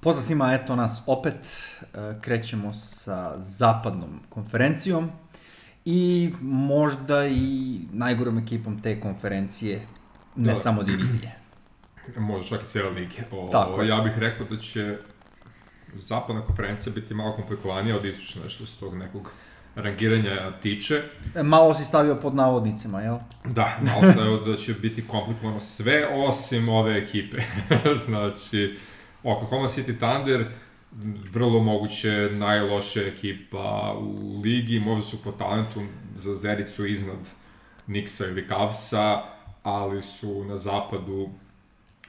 Pozdrav svima, eto nas opet. E, krećemo sa zapadnom konferencijom i možda i najgorom ekipom te konferencije, ne da. samo divizije. Može čak i cijela lige. O, Tako ja bih rekao da će zapadna konferencija biti malo komplikovanija od istočne što se tog nekog rangiranja tiče. E, malo si stavio pod navodnicima, jel? Da, malo stavio da će biti komplikovano sve osim ove ekipe. znači, Oklahoma City Thunder, vrlo moguće najlošija ekipa u ligi, možda su po talentu za Zericu iznad Nixa ili Cavsa, ali su na zapadu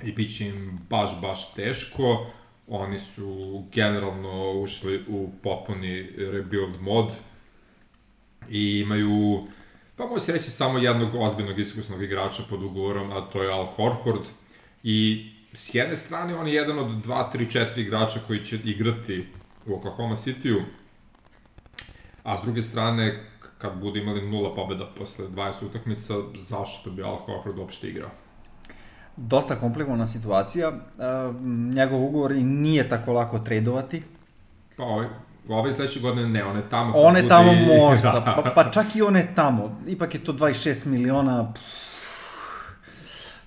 i bit će im baš, baš teško. Oni su generalno ušli u potpuni rebuild mod i imaju, pa može se reći, samo jednog ozbiljnog iskusnog igrača pod ugovorom, a to je Al Horford. I s jedne strane on je jedan od 2, 3, 4 igrača koji će igrati u Oklahoma City-u, a s druge strane, kad budu imali nula pobjeda posle 20 utakmica, zašto bi Al Horford uopšte igrao? Dosta komplikovana situacija. njegov ugovor i nije tako lako tradovati. Pa ovaj, ove sledeće godine ne, one tamo... One budi... tamo možda, da. pa, pa čak i one tamo. Ipak je to 26 miliona...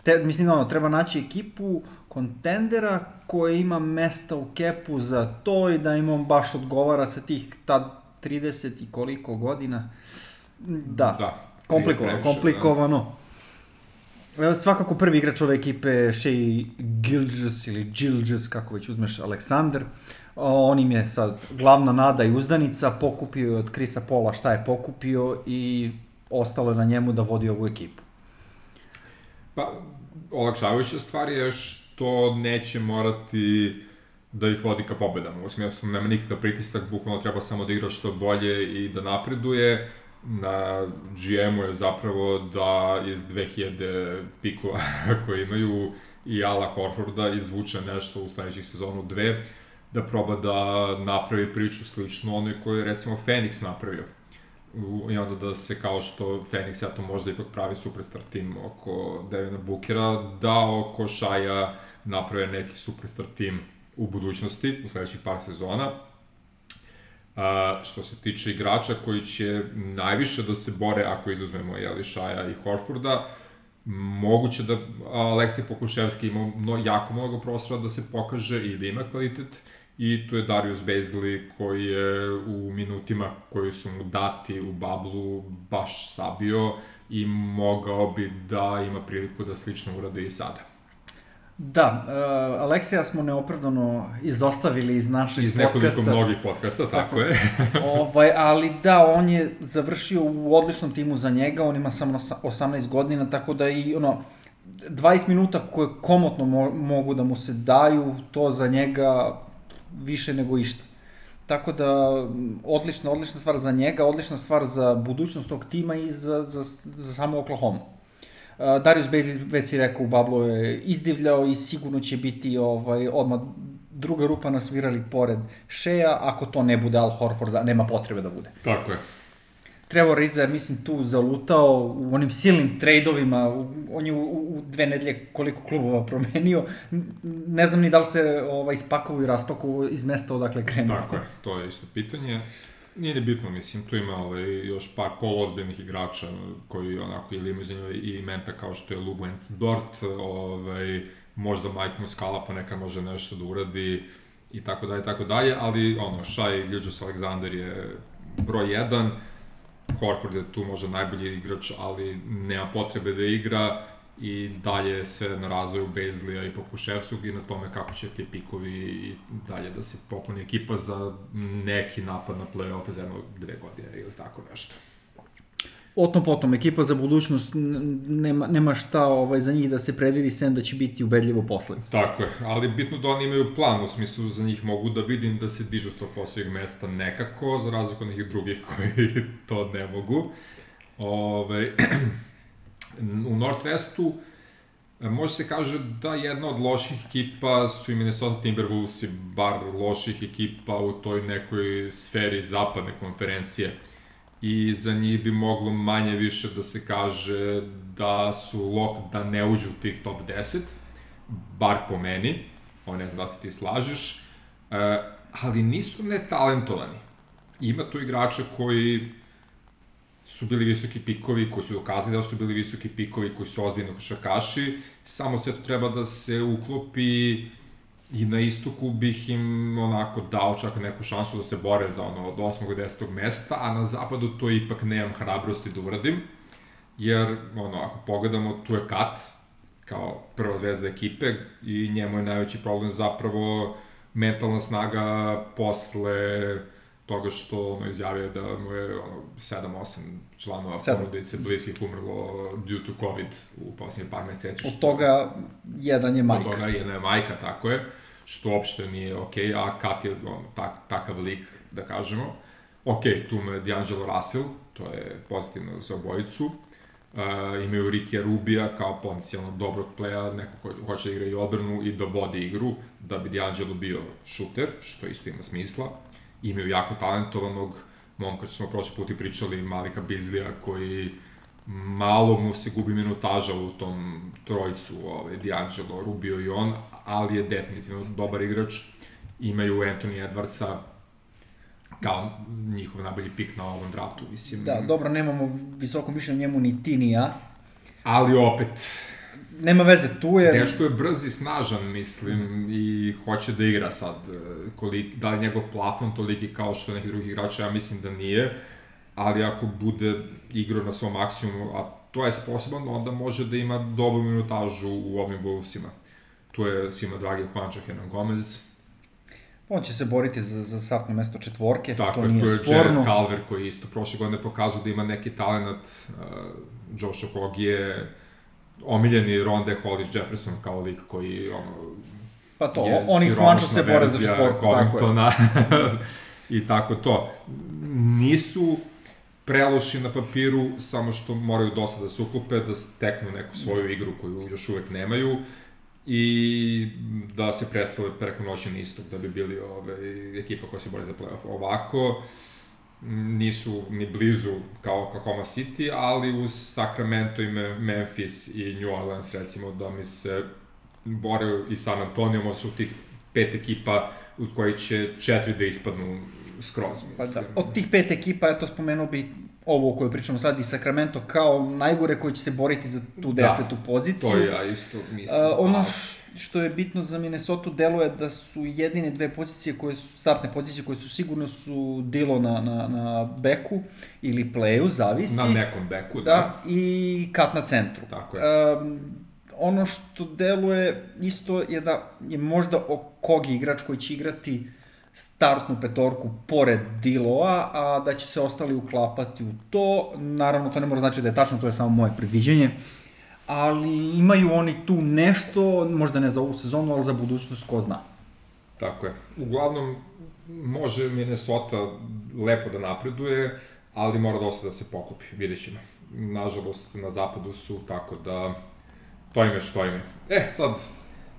Te, mislim, ono, treba naći ekipu kontendera koja ima mesta u kepu za to i da im on baš odgovara sa tih tad 30 i koliko godina. Da, da komplikovano, da. komplikovano. Da. Svakako prvi igrač ove ekipe Shea Gilges ili Gilges, kako već uzmeš, Aleksandar. On im je sad glavna nada i uzdanica, pokupio je od Krisa Pola šta je pokupio i ostalo je na njemu da vodi ovu ekipu. Pa, olakšavajuća stvar je što neće morati da ih vodi ka pobedama. U smislu, nema nikakav pritisak, bukvalno treba samo da igra što bolje i da napreduje. Na GM-u je zapravo da iz 2000 pikova koje imaju i Ala Horforda izvuče nešto u sledećih sezonu dve, da proba da napravi priču sličnu onoj koju je recimo Phoenix napravio i onda da se kao što Phoenix ja to možda ipak pravi superstar tim oko Devina Bookera, da oko Šaja naprave neki superstar tim u budućnosti, u sledećih par sezona. A, što se tiče igrača koji će najviše da se bore ako izuzmemo jeli, Šaja i Horforda, moguće da Aleksej Pokuševski ima no, jako mnogo prostora da se pokaže i da ima kvalitet, i tu je Darius Bezli koji je u minutima koji su mu dati u bablu baš sabio i mogao bi da ima priliku da slično urade i sada. Da, uh, Aleksija smo neopravdano izostavili iz naših iz podcasta. Iz nekoliko mnogih podcasta, tako, tako je. ovaj, ali da, on je završio u odličnom timu za njega, on ima samo 18 godina, tako da i ono, 20 minuta koje komotno mo mogu da mu se daju, to za njega više nego išta. Tako da, odlična, odlična stvar za njega, odlična stvar za budućnost tog tima i za, za, za samo Oklahoma. Uh, Darius Bailey, već si rekao, Bablo je izdivljao i sigurno će biti ovaj, odmah druga rupa nasvirali pored Shea, ako to ne bude Al Horforda, nema potrebe da bude. Tako je. Trevor Ariza mislim, tu zalutao u onim silnim trejdovima, on je u, u dve nedelje koliko klubova promenio, ne znam ni da li se ovaj, ispakovu i raspakovu iz mesta odakle krenuo. Tako je, to je isto pitanje. Nije ni bitno, mislim, tu ima ovaj, još par polozbiljnih igrača koji onako ili imaju za njoj i menta kao što je Lubens Dort, ovaj, možda Mike Muscala neka može nešto da uradi i tako dalje, tako dalje, ali ono, Shai Gilgis Alexander je broj 1, Horford je tu možda najbolji igrač, ali nema potrebe da igra i dalje se na razvoju Bezlija i Pokuševskog i na tome kako će ti pikovi i dalje da se popuni ekipa za neki napad na play-off za jedno dve godine ili tako nešto. Otom potom, ekipa za budućnost nema, nema šta ovaj, za njih da se predvidi sem da će biti ubedljivo poslednji. Tako je, ali bitno da oni imaju plan, u smislu za njih mogu da vidim da se dižu s tog poslednjeg mesta nekako, za razliku od nekih drugih koji to ne mogu. Ove, u Northwestu e, može se kaže da jedna od loših ekipa su i Minnesota Timberwolves bar loših ekipa u toj nekoj sferi zapadne konferencije i za njih bi moglo manje više da se kaže da su lok da ne uđu u tih top 10, bar po meni, o ne znam da se ti slažeš, e, ali nisu netalentovani. Ima tu igrača koji su bili visoki pikovi, koji su dokazali da su bili visoki pikovi, koji su ozbiljni košarkaši, samo sve treba da se uklopi i na istoku bih im onako dao čak neku šansu da se bore za ono od 8. i 10. mesta, a na zapadu to ipak nemam hrabrosti da uradim, jer ono, ako pogledamo, tu je Kat, kao prva zvezda ekipe i njemu je najveći problem zapravo mentalna snaga posle toga što ono izjavio da mu je ono 7-8 članova porodice bliskih umrlo due to COVID u posljednje par meseci. Što, od toga jedan je majka. Od toga jedna je majka, tako je, što uopšte nije okej, okay, a Kat je on, tak, takav lik, da kažemo. Ok, tu me D'Angelo Russell, to je pozitivno za obojicu. Uh, imaju Rikija Rubija kao potencijalno dobrog pleja, neko ko hoće da igra i odbranu i da vodi igru, da bi D'Angelo bio šuter, što isto ima smisla imaju jako talentovanog momka, što smo prošli put i pričali, Malika Bizlija, koji malo mu se gubi minutaža u tom trojcu, ovaj, D'Angelo, Rubio i on, ali je definitivno dobar igrač. Imaju Anthony Edwardsa, kao njihov najbolji pik na ovom draftu, mislim. Da, dobro, nemamo visoko mišljenje njemu ni ti ni ja. Ali opet, nema veze, tu je... Teško je brz i snažan, mislim, mm. i hoće da igra sad. E, kolik, da li njegov plafon toliki kao što neki drugi igrača, ja mislim da nije, ali ako bude igrao na svom maksimumu, a to je sposoban, onda može da ima dobru minutažu u ovim Wolvesima. Tu je svima dragi Juancho Hernan Gomez, On će se boriti za, za startno mesto četvorke, Tako to nije sporno. Tako je, tu je Jared Calver koji isto prošle godine pokazao da ima neki talent, uh, Josh Okogije, omiljeni Ronde Hollis Jefferson kao lik koji ono, pa to, oni Juancho se bore za četvorku, tako je. I tako to. Nisu preloši na papiru, samo što moraju dosta da se ukupe, da steknu neku svoju igru koju još uvek nemaju i da se presele preko noći na istok da bi bili ove, ekipa koja se bori za playoff. Ovako, nisu ni blizu kao Oklahoma City, ali uz Sacramento i Memphis i New Orleans recimo da mi se bore i San Antonio, možda su tih pet ekipa od kojih će četiri da ispadnu skroz, mislim. Pa da, od tih pet ekipa, eto spomenuo bi ovo o kojoj pričamo sad i Sacramento kao najgore koji će se boriti za tu da, desetu da, poziciju. to ja isto mislim. Uh, ono što je bitno za Minnesota deluje da su jedine dve pozicije koje su, startne pozicije koje su sigurno su Dilo na, na, na beku ili playu, zavisi. Na nekom beku, da. da. i Kat na centru. Tako je. Um, ono što deluje isto je da je možda Okogi igrač koji će igrati startnu petorku pored Diloa, a da će se ostali uklapati u to. Naravno, to ne mora znači da je tačno, to je samo moje predviđenje. Ali imaju oni tu nešto, možda ne za ovu sezonu, ali za budućnost, ko zna. Tako je. Uglavnom, može Minnesota lepo da napreduje, ali mora dosta da se pokupi, vidjet ćemo. Nažalost, na zapadu su, tako da to ime što ime. E, sad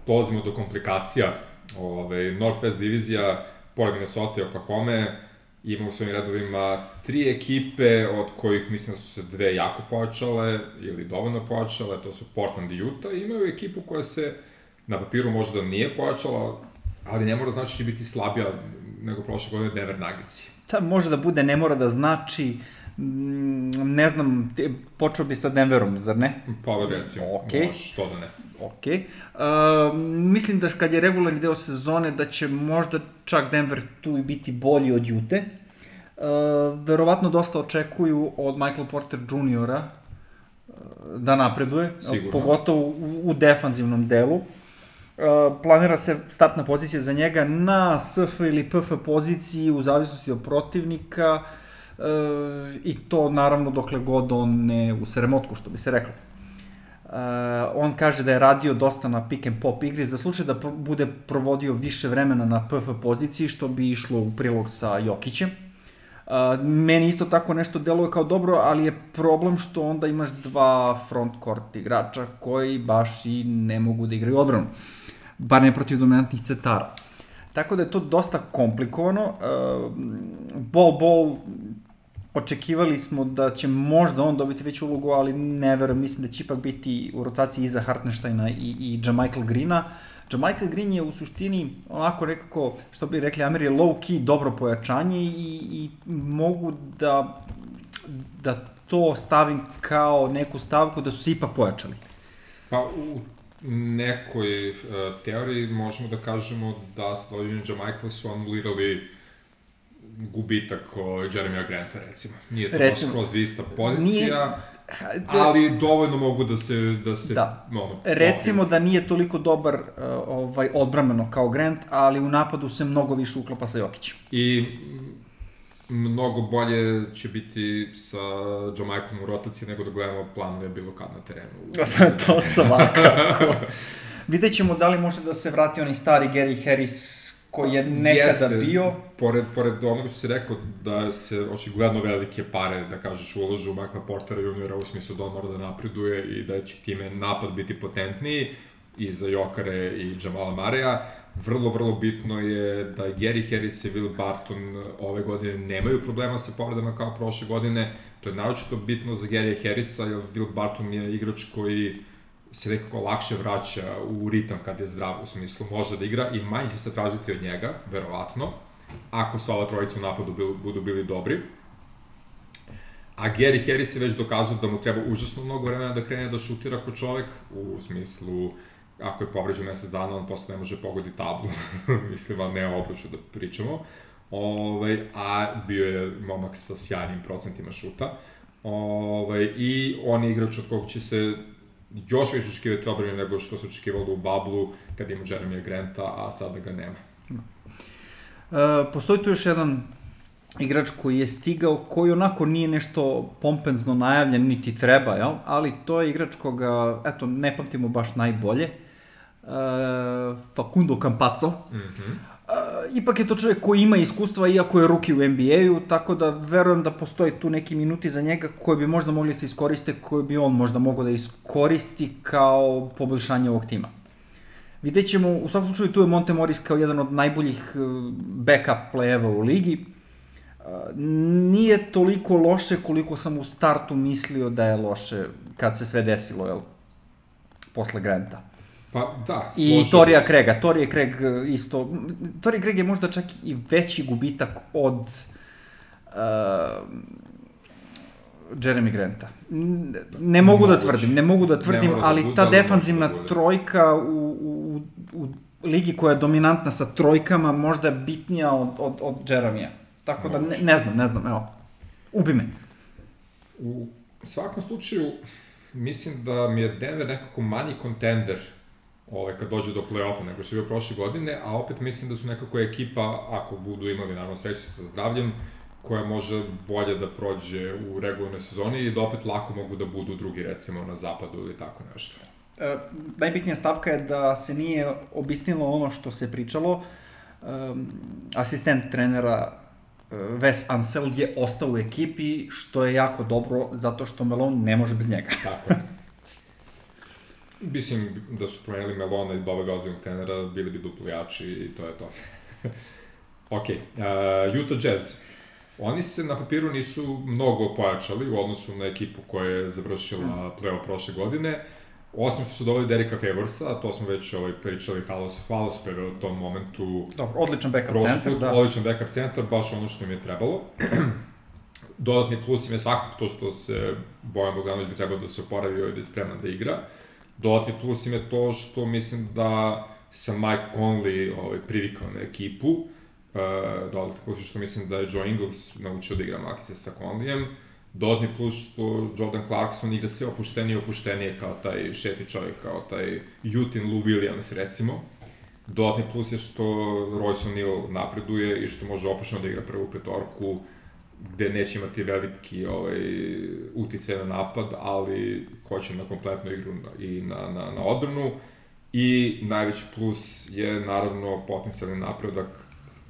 dolazimo do komplikacija. Ove, Northwest divizija pored Minnesota i Oklahoma, ima u svojim redovima tri ekipe, od kojih mislim da su se dve jako pojačale, ili dovoljno pojačale, to su Portland i Utah, imaju ekipu koja se na papiru možda nije pojačala, ali ne mora da znači da će biti slabija nego prošle godine Denver Nuggets. Ta može da bude, ne mora da znači, mm, ne znam, te, počeo bi sa Denverom, zar ne? Pa recimo, okay. može, što da ne. Ok. Uh, mislim da kad je regularni deo sezone da će možda čak Denver tu i biti bolji od Jute. Uh, verovatno dosta očekuju od Michael Porter Jr. Uh, da napreduje, Sigurno. pogotovo u, u defanzivnom delu. Uh, planira se startna pozicija za njega na SF ili PF poziciji u zavisnosti od protivnika uh, i to naravno dokle god on ne u sremotku, što bi se reklo. Uh, on kaže da je radio dosta na pick and pop igri za slučaj da bude provodio više vremena na PF poziciji što bi išlo u prilog sa Jokićem. Uh, meni isto tako nešto deluje kao dobro, ali je problem što onda imaš dva front court igrača koji baš i ne mogu da igraju odbranu. Bar ne protiv dominantnih centara. Tako da je to dosta komplikovano. Uh, ball ball očekivali smo da će možda on dobiti veću ulogu, ali ne verujem, mislim da će ipak biti u rotaciji iza Hartensteina i, i Jamichael Greena. Michael Green je u suštini onako nekako, što bi rekli Ameri, low key dobro pojačanje i, i mogu da, da to stavim kao neku stavku da su se ipak pojačali. Pa u nekoj uh, teoriji možemo da kažemo da sa dođenjem Michael su anulirali gubitak o Jeremya Granta, recimo. Nije to recimo, skroz ista pozicija, nije, ali dovoljno mogu da se, da se da. Ono, recimo opim. da nije toliko dobar uh, ovaj, odbrameno kao Grant, ali u napadu se mnogo više uklapa sa Jokićem. I mnogo bolje će biti sa Joe Michaelom u rotaciji nego da gledamo planove bilo kad na terenu. to svakako. Vidjet ćemo da li može da se vrati onaj stari Gary Harris koji je nekada Jeste, bio. Pored, pored onoga što si rekao da se očigledno velike pare, da kažeš, uložu u Michaela Portera juniora u smislu da on mora da napreduje i da će time napad biti potentniji i za Jokare i Jamala Mareja. Vrlo, vrlo bitno je da Gary Harris i Will Barton ove godine nemaju problema sa povredama kao prošle godine. To je naročito bitno za Gary Harrisa, jer Will Barton je igrač koji se nekako lakše vraća u ritam kad je zdrav, u smislu može da igra i manje će se tražiti od njega, verovatno, ako sva ova trojica u napadu budu bili dobri. A Gary Harris je već dokazao da mu treba užasno mnogo vremena da krene da šutira kao čovek, u smislu, ako je povređen mesec dana, on posle ne može pogodi tablu, mislim, ali ne o obruču da pričamo. Ove, ovaj, a bio je momak sa sjajnim procentima šuta. Ove, ovaj, I on je igrač od kog će se još više očekivati obrane nego što se očekivalo u Bablu kad ima Jeremy Granta, a sada ga nema. E, postoji tu još jedan igrač koji je stigao, koji onako nije nešto pompenzno najavljen, niti treba, jel? ali to je igrač koga, eto, ne pamtimo baš najbolje, e, Facundo Campazzo. Mm -hmm. Ipak je to čovjek koji ima iskustva, iako je ruki u NBA-u, tako da verujem da postoji tu neki minuti za njega koji bi možda mogli se iskoriste, koji bi on možda mogao da iskoristi kao poboljšanje ovog tima. Vidjet ćemo, u svakom slučaju tu je Monte Morris kao jedan od najboljih backup playeva u ligi. Uh, nije toliko loše koliko sam u startu mislio da je loše kad se sve desilo, jel? Posle Granta. Pa da, I Torija Krega. Torija Kreg e, isto... Torija Kreg je možda čak i veći gubitak od uh, Jeremy Granta. Ne mogu da tvrdim, ne mogu da tvrdim, da ali da ta defanzivna da trojka u, u, u ligi koja je dominantna sa trojkama možda je bitnija od, od, od Jeremija. Tako da ne, ne znam, ne znam, evo. Ubi me. U svakom slučaju, mislim da mi je Denver nekako manji kontender ovaj, kad dođe do play-offa nego što je bio prošle godine, a opet mislim da su nekako ekipa, ako budu imali naravno sreće sa zdravljem, koja može bolje da prođe u regularnoj sezoni i da opet lako mogu da budu drugi recimo na zapadu ili tako nešto. E, najbitnija stavka je da se nije obistinilo ono što se pričalo. E, asistent trenera e, Wes Anseld je ostao u ekipi, što je jako dobro, zato što Melon ne može bez njega. Tako je. Mislim da su promenili Melona i dva ozbiljnog tenera, bili bi dupli jači i to je to. ok, uh, Utah Jazz. Oni se na papiru nisu mnogo pojačali u odnosu na ekipu koja je završila mm. playoff prošle godine. Osim što su doveli Derika Favorsa, to smo već ovaj, pričali Halos, hvalospeve u tom momentu. Dobro, odličan backup centar, da. Odličan backup centar, baš ono što im je trebalo. Dodatni plus im je svakako to što se Bojan Bogdanović bi trebao da se oporavio i da je spreman da igra. Uh, Dodatni plus im je to što mislim da sam Mike Conley ovaj, privikao na ekipu. Uh, dodatni plus što mislim da je Joe Ingles naučio da igra makice sa Conleyem. Dodatni plus što Jordan Clarkson igra sve opuštenije i opuštenije kao taj šeti čovjek, kao taj Jutin Lou Williams recimo. Dodatni plus je što Royce O'Neal napreduje i što može opušteno da igra prvu petorku gde neće imati veliki ovaj, uticaj na napad, ali hoće na kompletnu igru i na, na, na odbranu. I najveći plus je naravno potencijalni napredak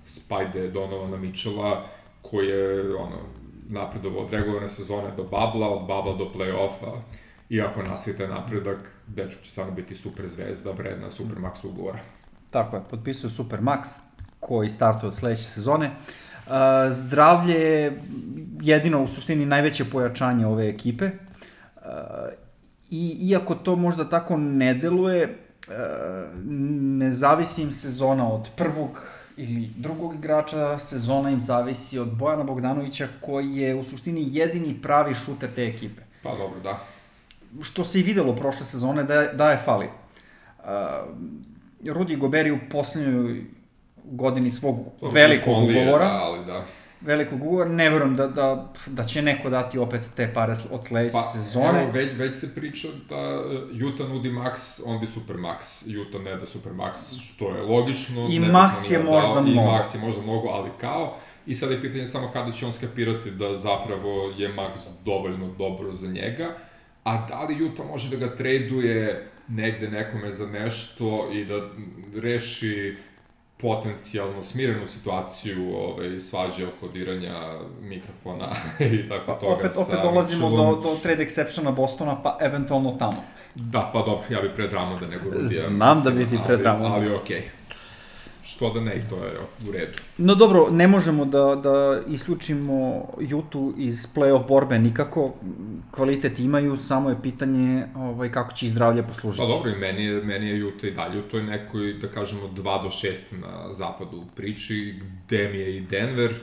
Spajde Donovana Mitchella, koji je ono, napredovao od regularne sezone do babla, od babla do play-offa. I ako napredak, dečko će stvarno biti super zvezda, vredna super ugovora. Tako je, potpisuje super max, koji startuje od sledeće sezone. Uh, zdravlje je jedino u suštini najveće pojačanje ove ekipe. I iako to možda tako ne deluje, ne zavisi im sezona od prvog ili drugog igrača, sezona im zavisi od Bojana Bogdanovića koji je u suštini jedini pravi šuter te ekipe. Pa dobro, da. Što se i videlo prošle sezone da je, da je fali. Uh, Rudi Goberi u poslednjoj godini svog velikog ugovora. Da, ali da velikog ugovora, ne verujem da, da, da će neko dati opet te pare od sledeće pa, sezone. Evo, već, već se priča da e, Utah nudi max, on bi super max, Utah ne da super max, što je logično. I max je možda dao, mnogo. I max je možda mnogo, ali kao, i sad je pitanje samo kada će on skapirati da zapravo je max dovoljno dobro za njega, a da li Utah može da ga traduje negde nekome za nešto i da reši potencijalno smirenu situaciju ovaj, svađe oko diranja mikrofona i tako pa, toga. Opet, opet dolazimo do, do trade exceptiona Bostona, pa eventualno tamo. Da, pa dobro, ja bih pre da nego Rudija. Znam da bi ti pre Ali, ali okej. Okay što da ne, i to je u redu. No dobro, ne možemo da, da isključimo Jutu iz playoff borbe nikako, kvalitet imaju, samo je pitanje ovaj, kako će zdravlje poslužiti. Pa dobro, i meni je, meni je Juta i dalje u toj nekoj, da kažemo, 2 do 6 na zapadu u priči, gde mi je i Denver,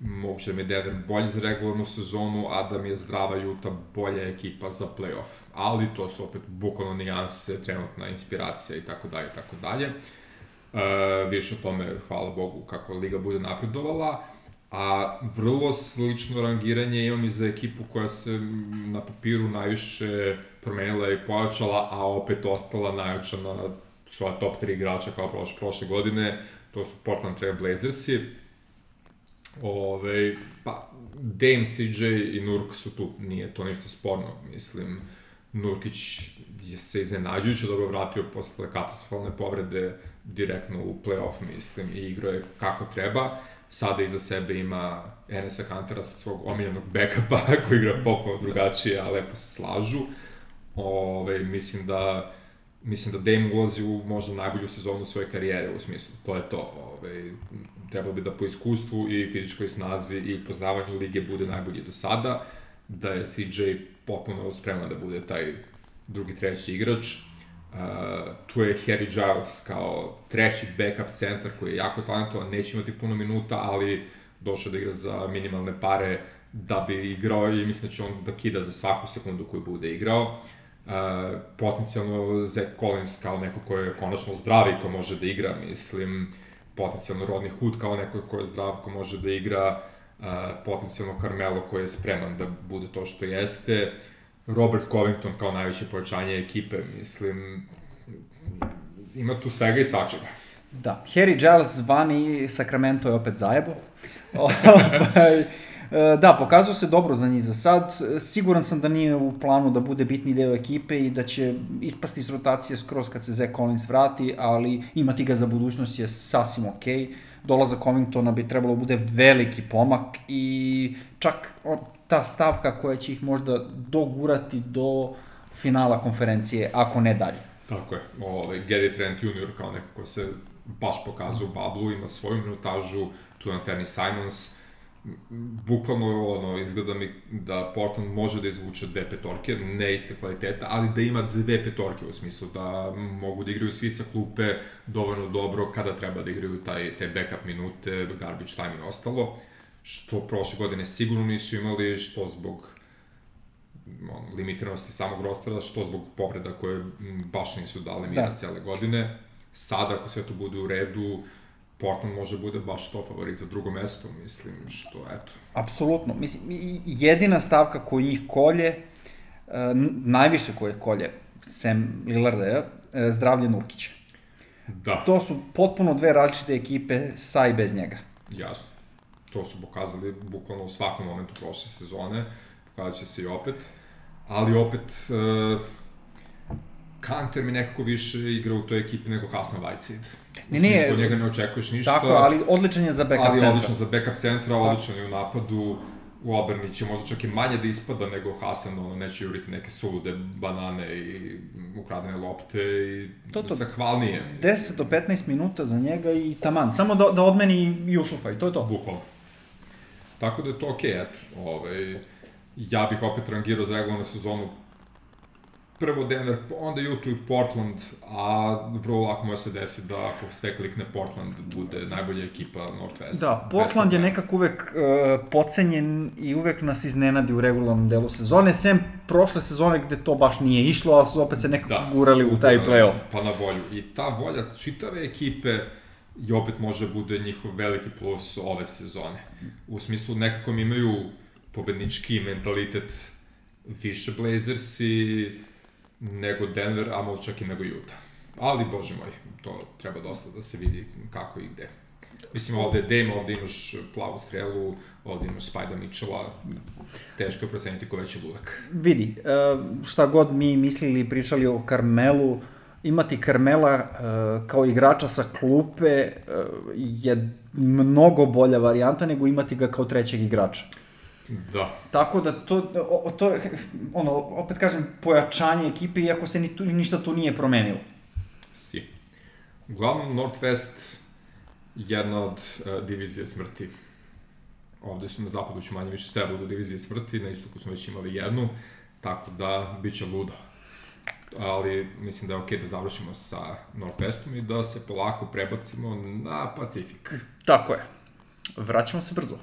moguće da mi je Denver bolji za regularnu sezonu, a da mi je zdrava Juta bolja ekipa za playoff. Ali to su opet bukvalno nijanse, trenutna inspiracija i tako dalje, i tako dalje. Uh, više o tome, hvala Bogu, kako Liga bude napredovala. A vrlo slično rangiranje imam i za ekipu koja se na papiru najviše promenila i pojačala, a opet ostala najjačana svoja top 3 igrača kao prošle, prošle godine, to su Portland Trail Blazersi. Ove, pa, Dame, CJ i Nurk su tu, nije to ništa sporno, mislim. Nurkić je se iznenađujuće dobro vratio posle katastrofalne povrede direktno u playoff, mislim, i igrao je kako treba. Sada iza sebe ima Enesa Kantara sa svog omiljenog backupa koji igra popuno drugačije, a lepo se slažu. Ove, mislim da mislim da Dame ulazi u možda najbolju sezonu svoje karijere u smislu, to je to. Ove, trebalo bi da po iskustvu i fizičkoj snazi i poznavanju lige bude najbolji do sada, da je CJ popuno spreman da bude taj drugi, treći igrač, Uh, tu je Harry Giles kao treći backup centar koji je jako talentovan, neće imati puno minuta, ali došao da igra za minimalne pare da bi igrao i mislim da će on da kida za svaku sekundu koju bude igrao. Uh, potencijalno Zach Collins kao neko ko je konačno zdrav i ko može da igra, mislim, potencijalno Rodney Hood kao neko ko je zdrav, ko može da igra, uh, potencijalno Carmelo koji je spreman da bude to što jeste. Uh, Robert Covington kao najveće pojačanje ekipe, mislim, ima tu svega i svačega. Da, Harry Giles zvani Sacramento je opet zajebo. Ovaj, da, pokazao se dobro za njih za sad. Siguran sam da nije u planu da bude bitni deo ekipe i da će ispasti iz rotacije skroz kad se Zach Collins vrati, ali imati ga za budućnost je sasvim okej. Okay. Dolazak Covingtona bi trebalo da bude veliki pomak i čak ta stavka koja će ih možda dogurati do finala konferencije, ako ne dalje. Tako je. Ovaj, Gary Trent Jr. kao neko ko se baš pokazao u bablu, ima svoju minutažu, tu je Anthony Simons, bukvalno ono, izgleda mi da Portland može da izvuče dve petorke, ne iste kvaliteta, ali da ima dve petorke u smislu da mogu da igraju svi sa klupe dovoljno dobro kada treba da igraju taj, te backup minute, garbage time i ostalo što prošle godine sigurno nisu imali, što zbog on, limitiranosti samog rostera, što zbog povreda koje baš nisu dale mira da. cijele godine. Sada, ako sve to bude u redu, Portland može da bude baš to favorit za drugo mesto, mislim, što, eto. Apsolutno. Mislim, jedina stavka koja njih kolje, uh, najviše koje kolje, Sam Lillarda, uh, zdravlje Nurkića. Da. To su potpuno dve različite ekipe sa i bez njega. Jasno to su pokazali bukvalno u svakom momentu prošle sezone, pokazat će se i opet, ali opet uh, Kanter mi nekako više igra u toj ekipi nego Hasan Whiteside. Ne, ne, od njega ne očekuješ ništa. Tako, ali odličan je za backup centra. Ali odličan za backup centra, odličan je u napadu, u obrni će možda čak i manje da ispada nego Hasan, ono, neće juriti neke sulude banane i ukradene lopte i to, to. zahvalnije. 10 do 15 minuta za njega i taman. Samo da, da odmeni Jusufa i to je to. Bukvalno. Tako da je to okej, okay, eto. Ovaj, ja bih opet rangirao za regularnu sezonu prvo Denver, onda Utah i Portland, a vrlo lako može se desiti da ako sve klikne Portland bude najbolja ekipa Northwest. Da, Portland je nekako uvek uh, pocenjen i uvek nas iznenadi u regularnom delu sezone, sem prošle sezone gde to baš nije išlo, ali su opet se nekako da, gurali u taj playoff. Pa na volju. I ta volja čitave ekipe i opet može bude njihov veliki plus ove sezone. U smislu nekako mi imaju pobednički mentalitet više Blazersi nego Denver, a možda čak i nego Utah. Ali, bože moj, to treba dosta da se vidi kako i gde. Mislim, ovde je Dame, ovde imaš plavu strelu, ovde imaš Spajda Mitchella, teško je proceniti ko već je ludak. Vidi, e, šta god mi mislili i pričali o Karmelu, imati Karmela e, kao igrača sa klupe e, je mnogo bolja varijanta nego imati ga kao trećeg igrača. Da. Tako da to, to ono, opet kažem, pojačanje ekipe, iako se ni tu, ništa tu nije promenilo. Si. Uglavnom, Northwest jedna od uh, divizije smrti. Ovde su na zapadu će manje više sve budu divizije smrti, na istoku smo već imali jednu, tako da bit će ludo. Ali mislim da je okej okay da završimo sa Northwestom i da se polako prebacimo na Pacifik. Tako je. Vraćamo se brzo.